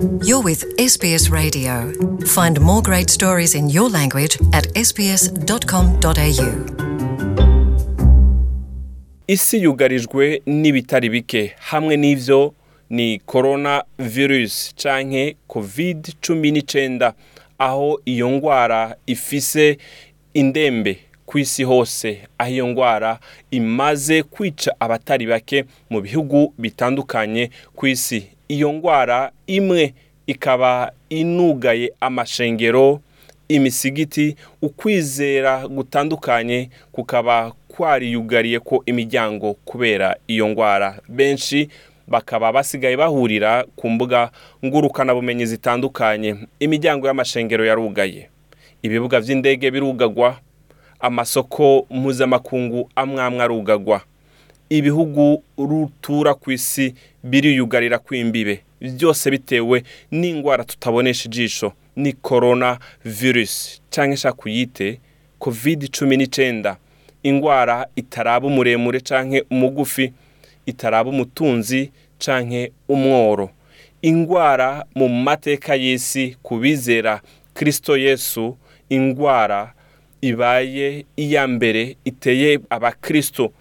You're with SBS Radio. Find more great stories in your language at sbs.com.au. isi yugarijwe n'ibitari bike hamwe n'ivyo ni corona virus canke covid cumi n'icenda aho iyo ngwara ifise indembe ku isi hose aho iyo ngwara imaze kwica abatari bake mu bihugu bitandukanye ku isi iyo ngwara imwe ikaba inugaye amashengero imisigiti ukwizera gutandukanye kukaba kwariyugariye ko imiryango kubera iyo ngwara. Benshi bakaba basigaye bahurira ku mbuga ngurukanabumenyi zitandukanye. Imiryango y'amashengero yarugaye ibibuga by'indege birugagwa amasoko mpuzamakungu amwe amwe arugagwa. Ibihugu rutura ku isi biriyugarira kw'imbibe byose bitewe n'indwara tutabonesha ijisho ni corona virus cyangwa ishaka kuyite covid cumi n'icyenda indwara itaraba umuremure cyangwa umugufi itaraba umutunzi cyangwa umworo. Indwara mu mateka y'isi ku bizera kirisito yesu indwara ibaye iya mbere iteye abakirisito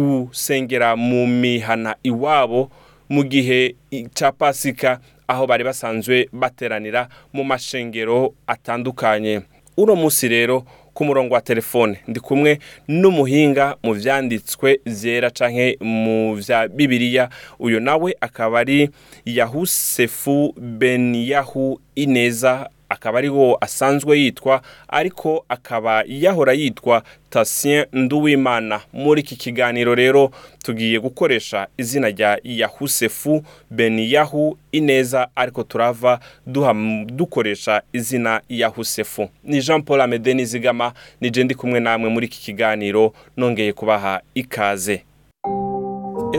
gusengera mu mihana iwabo mu gihe cya pasika aho bari basanzwe bateranira mu mashengero atandukanye. Uno munsi rero ku murongo wa telefone ndi kumwe n'umuhinga mu byanditswe byera canke mu bya bibiliya. Uyu nawe akaba ari yahusefu beniyahu ineza akaba ariho asanzwe yitwa ariko akaba yahora yitwa tasien nduwimana. Muri iki kiganiro rero tugiye gukoresha izina rya yahusefu beniyahu ineza ariko turava duha dukoresha izina yahusefu. Ni jean paul amede nizigama nije ndi kumwe namwe muri iki kiganiro nongeye kubaha ikaze.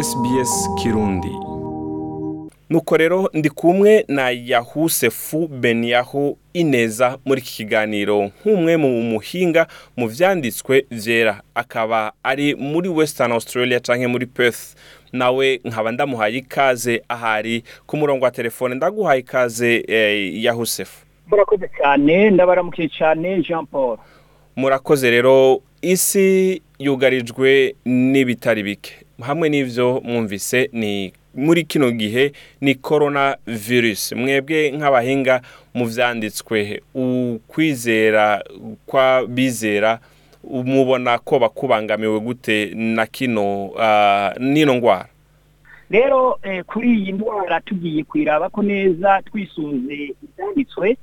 Sbs kirundi. Nuko rero ndi kumwe na yahusefu beniyahu ineza muri iki kiganiro nk'umwe mu muhinga mu byanditswe byera. Akaba ari muri western australia cyangwa muri perth. Nawe nkaba ndamuhaye ikaze ahari ku murongo wa telefone. Ndaguhaye ikaze yahusefu. Murakoze cyane ndabaramukiye cyane jean paul. Murakoze rero isi yugarijwe n'ibitari bike. Hamwe n'ibyo mwumvise ni muri kino gihe ni corona virus mwebwe nk'abahinga mu byanditswe ukwizera kw'abizera mubona ko bakubangamiwe gute na kino n'ino ndwara rero kuri iyi ndwara tugiye kwiraba ko neza twisunze ibyanditswe.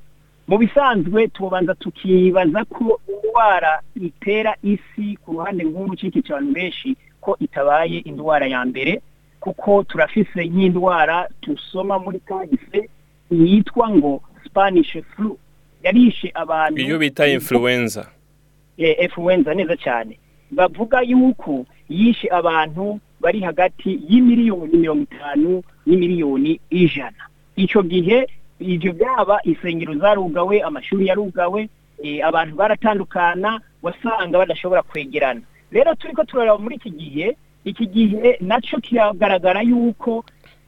Mu bisanzwe tubanza tukibaza ko indwara itera isi ku ruhande rw'urukiko cyane benshi ko itabaye indwara ya mbere. Kuko turafise nk'indwara tusoma muri kahise yitwa ngo spanish flu. Yarishe abantu iyo bita influenza. Influenza neza cyane. Bavuga yuko yishe abantu bari hagati y'imiliyoni mirongo itanu n'imiliyoni ijana. Icyo gihe ibyo byaba insengero zarugawe amashuri yarugawe abantu baratandukana wasanga badashobora kwegerana. Rero turi ko turareba muri iki gihe iki gihe na cyo kiragaragara yuko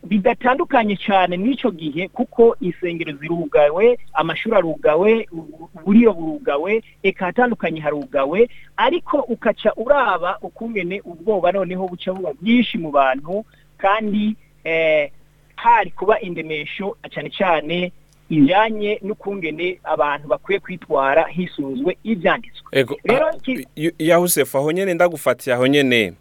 bidatandukanye cyane n'icyo gihe kuko insengero zirugawe amashuri arugawe uburiro burugawe eka hatandukanye harugawe ariko ukaca uraba ukungene ubwoba noneho buca buba bwinshi mu bantu kandi hari kuba indemesho cyane cyane ijyanye n'ukungene abantu bakwiye kwitwara hisunzwe ibyanditswe. Rero yahusefu aho nyine ndagufatiye aho nyine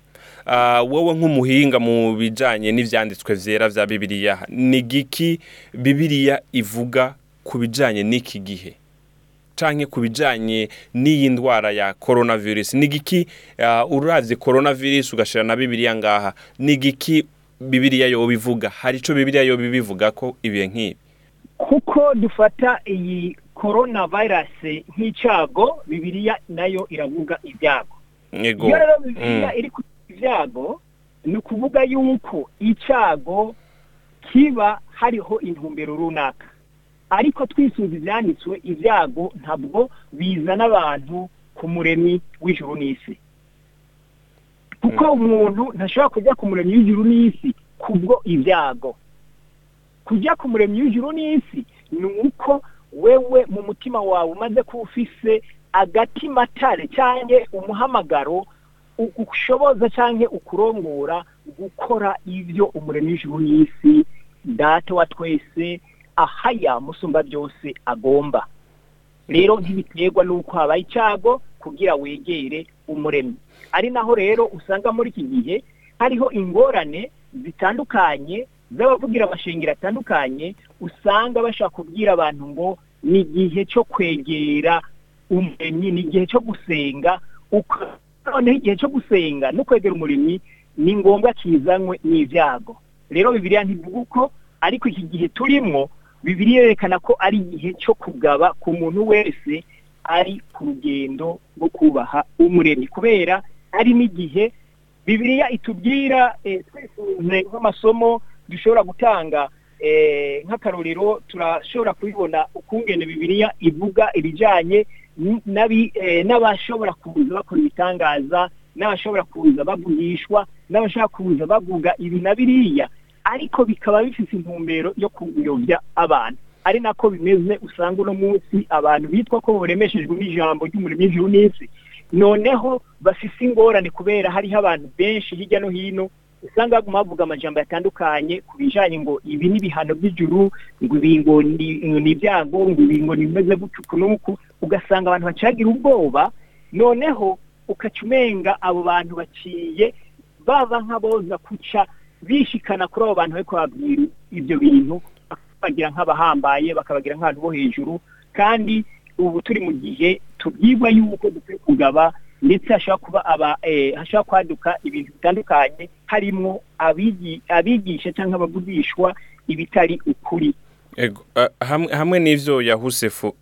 wowe nk'umuhinga mu bijyanye n'ibyanditswe byera bya bibiliya ni giki bibiliya ivuga ku bijyanye n'iki gihe? Cyangwa ku bijyanye n'iyi ndwara ya korona virusi ni giki urabye korona virusi ugashyira na bibiliya ngaha? Ni giki bibiliya yo bivuga hari icyo bibiliya yo bivuga ko ibihe nk'ibi? Kuko dufata iyi korona virusi nk'icyago bibiliya na yo iravuga ibyago. Iyo rero bibiliya iri ibyago ni ukuvuga yuko icyago kiba hariho intumbero runaka. Ariko twisubiza ibyanditswe ibyago ntabwo bizana abantu ku muremyi w'ijuru n'isi. Kuko umuntu ntashobora kujya ku muremyi w'ijuru n'isi kubwo ibyago kujya ku muremyi w'ijuru n'isi ni uko wewe mu mutima wawe umaze kuba ufise agatimatare cyangwa umuhamagaro ushoboza cyangwa ukurongora gukora ibyo umuremyi w'ijuru n'isi data wa twese ahaya musumba byose agomba. Rero ntibiterwa n'uko habaye icyago kugira wegere umuremyi. Ari naho rero usanga muri iki gihe hariho ingorane zitandukanye z'abavugira amashengero atandukanye usanga bashaka kubwira abantu ngo ni igihe cyo kwegera umuremyi ni igihe cyo gusenga noneho igihe cyo gusenga no kwegera umuremyi ni ngombwa kizanywe n'ibyago rero bibiriya ntivuga uko ariko iki gihe turimo bibiriya yerekana ko ari igihe cyo kugaba ku muntu wese ari ku rugendo rwo kubaha umuremyi. Kubera ari n'igihe bibiriya itubwira twifuje nk'amasomo dushobora gutanga nk'akarorero turashobora kubibona ukungene bibiriya ivuga ibijyanye n'abashobora kuza bakora ibitangaza n'abashobora kuza bavugishwa n'abashobora kuza bavuga ibi na biriya ariko bikaba bifite intumbero yo kuyobya abantu. Ari nako bimeze usanga uno munsi abantu bitwa ko baremeshejwe n'ijambo ry'umurimo n'isi. Noneho bafise ingorane kubera hariho abantu benshi hirya no hino usanga baguma bavuga amajambo yatandukanye ku bijanye ngo ibi ni ibihano by'ijuru ngo ibi ngo ni ibyago ngo ibi ngo ni bimeze gutyo uku n'uku ugasanga abantu bacagira ubwoba noneho ukaca umenga abo bantu baciye baba nk'aboza kuca bishikana kuri abo bantu bariko babwira ibyo bintu bakabagira nk'abahambaye bakabagira nk'abantu bo hejuru kandi ubu turi mu gihe tubwirwa yuko dukwiye kugaba ndetse hashobora kuba aba hashobora kwaduka ibintu bitandukanye harimo abigisha cyangwa abavugishwa ibitari ukuri. Hamwe n'ibyo yahusefu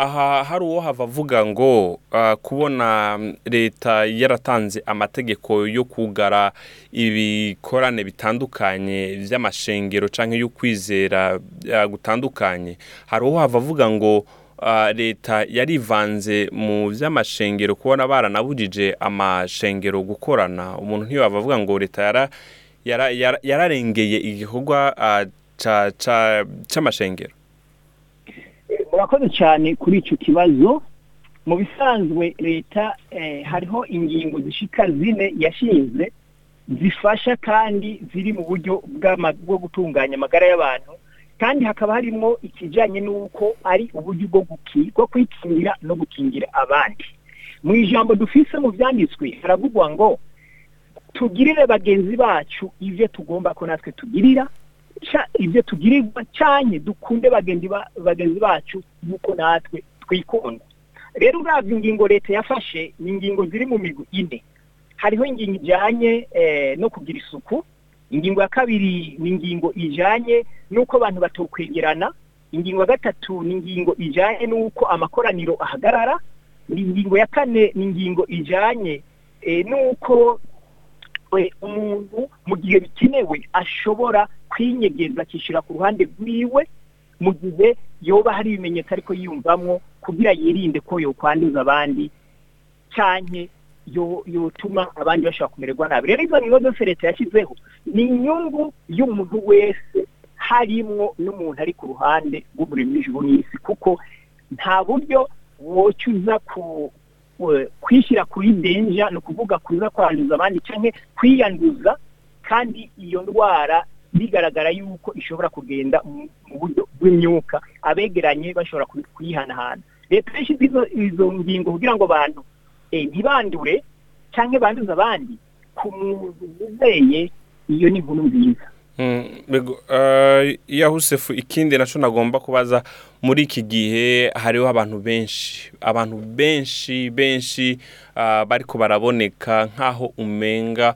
aha hari uwo hava avuga ngo kubona leta yaratanze amategeko yo kugara ibikorane bitandukanye by'amashengero cyangwa yo kwizera gutandukanye. Hari uwo hava avuga ngo leta yarivanze mu by'amashengero kubona baranabujije amashengero gukorana. Umuntu ntiyaba avuga ngo leta yararengeye igikorwa cy'amashengero murakoze cyane kuri icyo kibazo. Mu bisanzwe leta hariho ingingo zishika zine yashinze zifasha kandi ziri mu buryo bwo gutunganya amagara y'abantu. Kandi hakaba harimo ikijyanye n'uko ari uburyo bwo kwikingira no gukingira abandi. Mu ijambo dufise mu byanditswe haravugwa ngo tugirire bagenzi bacu ibyo tugomba ko natwe tugirira ibyo tugirirwa cyane dukunde bagenzi bacu nk'uko natwe twikunda. Rero urabya ingingo leta yafashe ni ingingo ziri mu migwi ine. Hariho ingingo ijyanye no kugira isuku ingingo ya kabiri ni ingingo ijyanye n'uko abantu batokwegerana ingingo ya gatatu ni ingingo ijyanye n'uko amakoraniro ahagarara. Ingingo ya kane ni ingingo ijyanye n'uko umuntu mu gihe bikenewe ashobora kwinyegeza akishyura ku ruhande rwiwe mu gihe yoba hari ibimenyetso ariko yiyumvamo kugira yirinde ko yokwanduza abandi cyane yotuma abandi bashobora kumererwa nabi. Rero izo zose leta yashyizeho ni inyungu y'umuntu wese harimwo n'umuntu ari ku ruhande rw'umurimo w'ijuru n'isi kuko nta buryo wocuza ku kwishyira kuri denja ni ukuvuga kuza kwanduza abandi cyangwa kwiyanduza kandi iyo ndwara bigaragara yuko ishobora kugenda mu buryo bw'imyuka. Abegeranye bashobora kuyihanahana leta yashyize izo ngingo kugira ngo abantu ntibandure cyangwa banduze abandi ku muntu wizeye iyo ni inkuru nziza yahusefu ikindi na cyo nagomba kubaza muri iki gihe hariho abantu benshi abantu benshi benshi bariko baraboneka nk'aho umenga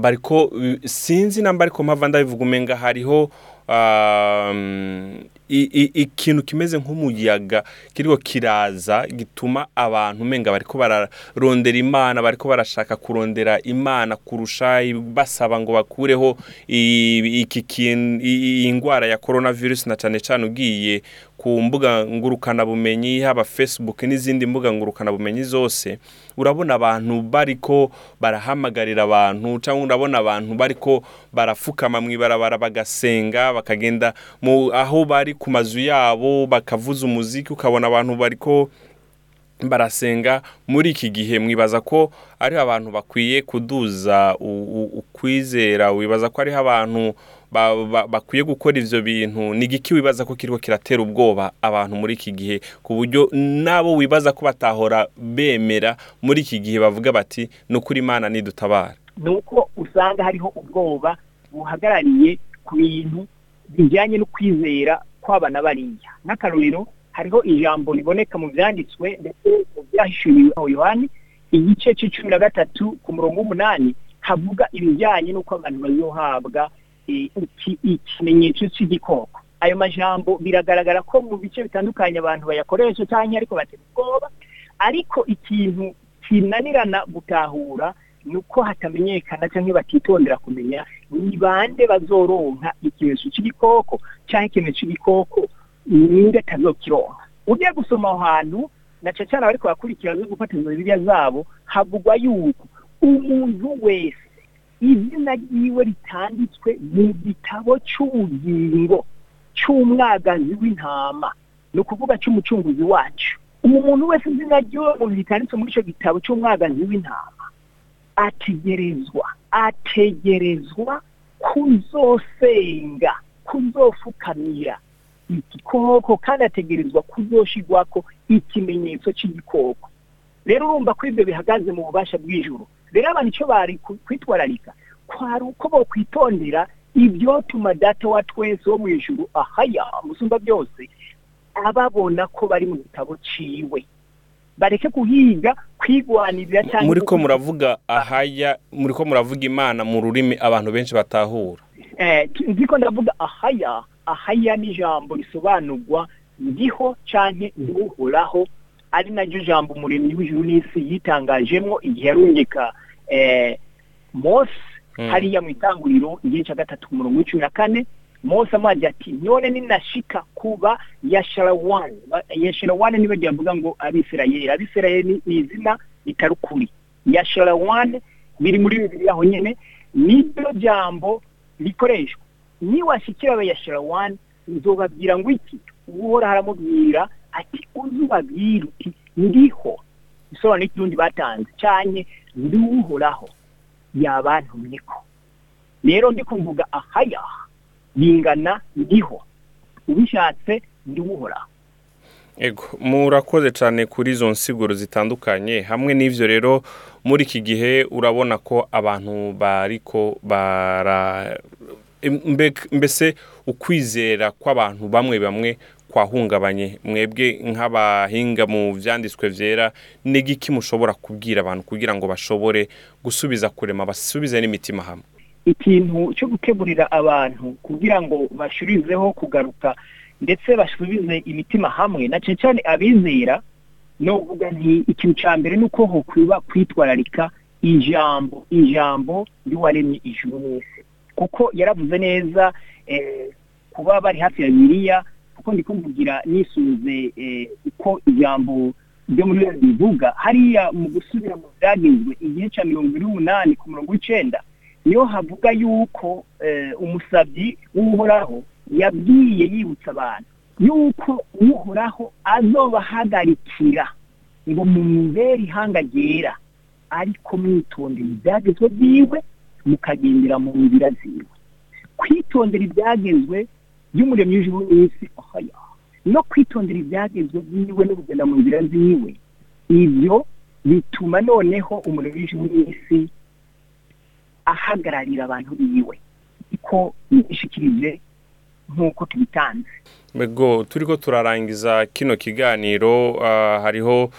bariko sinzi namba ariko mpava ndabivuga umenga hariho i- ikintu kimeze nk'umuyaga kiriko kiraza gituma abantu umenga bariko bararondera imana bariko barashaka kurondera imana kurusha basaba ngo bakureho iyi ndwara ya coronavirus na cane cane ugiye ku mbuga ngurukanabumenyi haba facebook n'izindi mbuga ngurukanabumenyi zose urabona abantu bariko barahamagarira abantu cyangwa urabona abantu bariko barafukama mu ibarabara bagasenga bakagenda aho bari ku mazu yabo bakavuza umuziki ukabona abantu bariko barasenga. Muri iki gihe mwibaza ko ari abantu bakwiye kuduza ukwizera wibaza ko ariho abantu ba- ba- bakwiye gukora ivyo bintu ni igiki wibaza ko kiriko kiratera ubwoba abantu muri iki gihe? Ku buryo nabo wibaza ko batahora bemera muri iki gihe bavuga bati ni ukuri imana nidutabara. Ni uko usanga hariho ubwoba buhagarariye ku bintu bijyanye no kwizera kw'abana bariya. N'akarorero hariho ijambo riboneka mu byanditswe ndetse mu byahishuriwe aho yohani igice cy'icumi na gatatu ku murongo w'umunani havuga ibijyanye n'uko abantu bazohabwa ikimenyetso cy'igikoko. Ayo majambo biragaragara ko mu bice bitandukanye abantu bayakoresha cyangwa ariko batera ubwoba. Ariko ikintu kinanirana gutahura ni uko hatamenyekana cyangwa batitondera kumenya ni bande bazoronka ikimenyetso cy'igikoko cyangwa ikimenyetso cy'igikoko ninde atazokironka. Ugiye gusoma aho hantu na cyane cyane abariko bakurikira zo gufata izo bibiliya zabo havugwa yuko umuntu wese izina ryiwe ritanditswe mu gitabo cy'ubugingo cy'umwagazi w'intama. Ni ukuvuga cy'umucunguzi wacu. Umuntu wese izina ry'uwo muntu ritanditswe muri icyo gitabo cy'umwagazi w'intama. Ategerezwa ategerezwa kuzosenga kuzofukamira igikoko kandi ategerezwa kuzoshigwako ikimenyetso cy'igikoko rero urumva ko ibyo bihagaze mu bubasha bw'ijuru. Rero abantu icyo bari kwitwararika. Kwari uko bokwitondera ibyotuma data wa twese wo mu ijuru ahaya musumba byose ababona ko bari mu gitabo ciwe. Bareke kuhiga kwigwanirira cyangwa muri ko muravuga ahaya muri ko muravuga imana mu rurimi abantu benshi batahura? Eh, tu- ndiko ndavuga ahaya ahaya ni ijambo risobanurwa ndiho canke ndihoraho ari naryo jambo umuremyi w'ijuru n'isi yitangajemwo igihe yarungika eh, mose Mm. hariya mu itanguriro igihe cya gatatu ku murongo w'icumi na kane mose amazi ati none ninashika kuba yasharawani yasharawani niba ryavuga ngo abisirayeli. Abisirayeli ni- izina ritari ukuri. Yasharawani biri muri bibiri aho nyene niryo jambo rikoreshwa. Niwashikira abayasharawani nzobabwira ngo iki? Uhora haramubwira ati uzubabwira uti ndiho isobanuro n'ikirundi batanze. Canke ndiwuhoraho yabantumyeko rero ndi kuvuga ahaya bingana ndiho. Ubishatse ndiwuhoraho Ego, murakoze cyane kuri izo nsiguro zitandukanye. Hamwe n'ivyo rero muri iki gihe urabona ko abantu bariko bara mbe- mbese ukwizera kw'abantu bamwe bamwe kwahungabanye. Mwebwe nk'abahinga mu vyanditswe vyera n'igiki mushobora kubwira abantu kugira ngo bashobore gusubiza kurema basubize n'imitima hamwe? Ikintu cyo gukeburira abantu kugira ngo bashurizeho kugaruka ndetse basubize imitima hamwe na cyane cyane abizera no kuvuga nti ikintu cya mbere ni uko hokwiba kwitwararika ijambo ijambo ry'uwaremye ijuru n'isi kuko yaravuze neza eh, kuba bari hafi ya bibiliya kuko ndi kumvugira nisubize eh, uko ijambo ryo muri Bibiliya rivuga. Hariya mu gusubira mu byagezwe igihe cya mirongo ine n'umunani ku murongo w'icenda niyo havuga yuko eh, umusabyi w'uhoraho yabwiye yibutsa abantu yuko uhoraho azobahagarikira ngo mumubere ihanga ryera ariko mwitondera ibyagezwe byiwe mukagendera mu nzira ziwe. Kwitondera ibyagezwe by'umuremyi w'ijuru n'isi ahaya no kwitondera ibyagezwe byiwe no kugenda mu nzira ziwe. Ibyo bituma noneho umuremyi w'ijuru n'isi ahagararira abantu biwe. Ko yishikirije nk'uko tubitanze. Bego turiko turarangiza kino kiganiro ah, hariho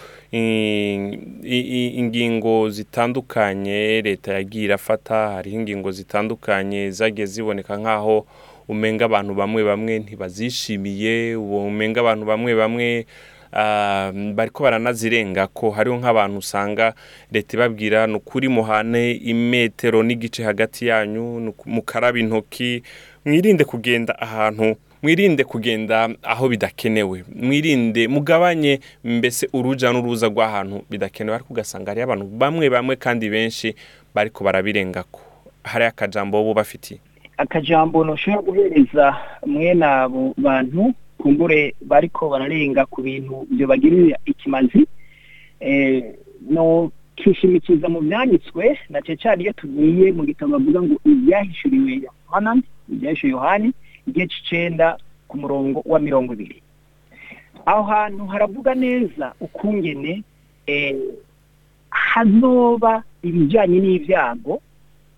ingingo zitandukanye leta yagiye irafata hariho ingingo zitandukanye zagiye ziboneka nk'aho umenga abantu bamwe bamwe ntibazishimiye umenga abantu bamwe bamwe ah, bariko baranazirenga ko hariho nk'abantu usanga leta ibabwira ni ukuri muhane imetero n'igice hagati yanyu mukaraba intoki mwirinde kugenda ahantu mwirinde kugenda aho bidakenewe mwirinde mugabanye mbese uruja n'uruza rw'ahantu bidakenewe. Ariko ugasanga hariyo abantu bamwe bamwe kandi benshi bariko barabirengako hariyo akajambo bo bafitiye akajambo ntushobora guhereza mwene abo bantu kumbure bariko bararenga ku bintu byo bagirira ikimazi. Eh, no kishimikiza mu byanditswe na cyane iyo tugiye mu gitabo bavuga ngo ibyahishuriwe yohana ibyahishuriwe yohani igihe c'icenda ku murongo wa mirongo ibiri. Aho hantu haravuga neza ukungene eh, hazoba ibijyanye n'ibyago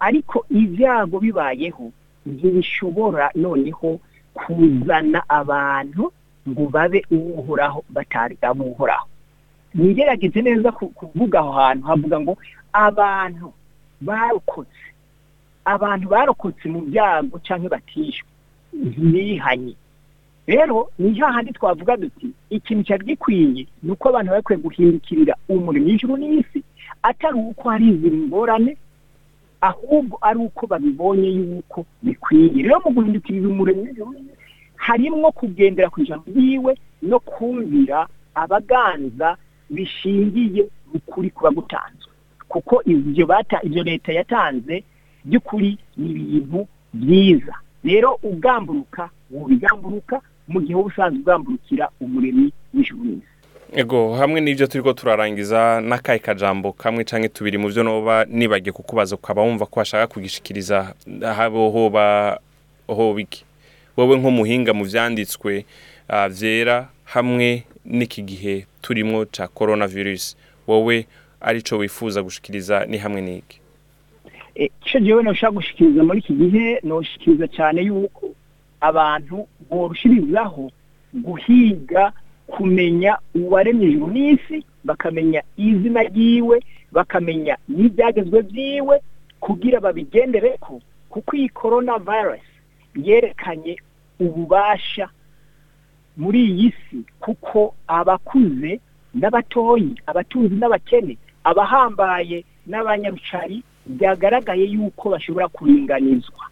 ariko ibyago bibayeho ntibishobora noneho kuzana abantu ngo babe uwuhoraho batari abuhoraho nigerageze neza ku- kuvuga aho hantu havuga ngo abantu barokotse abantu barokotse mu byago cyangwa batishwe ntibihanye rero ni hahandi twavuga duti ikintu cyari gikwiye ni uko abantu bakwiye guhindukirira umurimo w'ijuru n'isi atari uko hari izindi ngorane ahubwo ari uko babibonye yuko bikwiye. Rero mu w'ijuru n'isi harimwo kugendera ku ijambo ryiwe no kumvira abaganza bishingiye mu kuri kuba gutanzwe kuko ibyo bata ibyo leta yatanze by'ukuri ni ibintu byiza. Rero ugamburuka wobigamburuka mu gihe wowe usanzwe ugamburukira umuremyi w'ijuru n'isi. Ego hamwe n'ibyo turiko turarangiza n'akahe kajambo kamwe canke tubiri mu byo noba nibagiye kukubaza ukaba wumva ko bashaka kugishikiriza hoba hoba iki wowe nk'umuhinga mu vyanditswe ah, vyera hamwe n'iki gihe turimwo ca coronavirus wowe arico wifuza gushikiriza ni hamwe n'iki? Eh, icyo jewe noshaka gushikiriza muri iki gihe noshikiriza cyane yuko abantu borushirizaho guhiga kumenya uwaremye ijuru n'isi bakamenya izina ryiwe bakamenya n'ibyagezwe byiwe kugira babigendereko kuko iyi corona virus yerekanye ububasha muri iyi si kuko abakuze n'abatoyi abatunzi n'abakene abahambaye n'abanyarucari byagaragaye yuko bashobora kuringanizwa.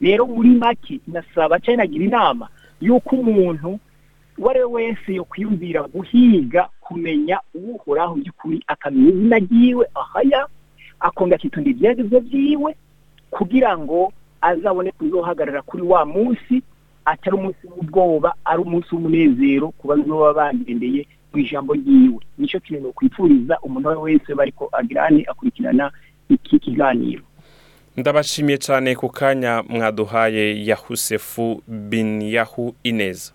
Rero muri make nasaba cyane nagira inama yuko umuntu uwo ari we wese yo kwiyumvira guhiga kumenya uhoraho by'ukuri akamenya izina ryiwe ahaya akongera akitonda ibyagezwe byiwe kugira ngo azabone kuzohagarara kuri wa munsi atari umunsi w'ubwoba ari umunsi w'umunezero ku bazoba bagendeye mu ijambo ryiwe. Nicyo kintu nokwifuriza umuntu we wese bariko agirane akurikirana iki kiganiro. Ndabashimiye cyane ku kanya mwaduhaye yahusefu bin yahu ineza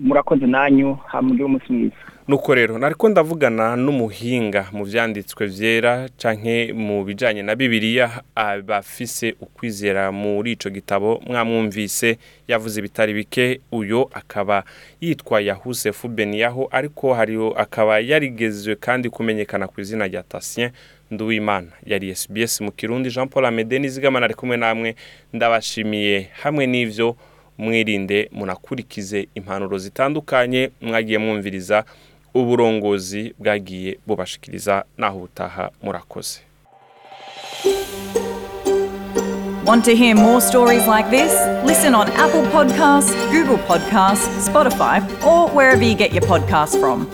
murakoze nanyu hamwe umunsi mwiza. Nuko rero nariko ndavugana n'umuhinga mu vyanditswe vyera canke mu bijanye na bibiliya abafise ukwizera muri ico gitabo mwamwumvise yavuze ibitari bike uyo akaba yitwa yahusefu beniyaho ariko hariho akaba yarigezwe kandi kumenyekana ku izina rya tasien nduwimana. Yari sbs mu kirundi jean paul amede nizigamana ari kumwe namwe ndabashimiye hamwe n'ivyo mwirinde munakurikize impanuro zitandukanye mwagiye mwumviriza uburongozi bwagiye bubashikiriza naho ubutaha murakoze Want to hear more stories like this? Listen on Apple Podcasts, Google Podcasts, Spotify, or wherever you get your podcasts from.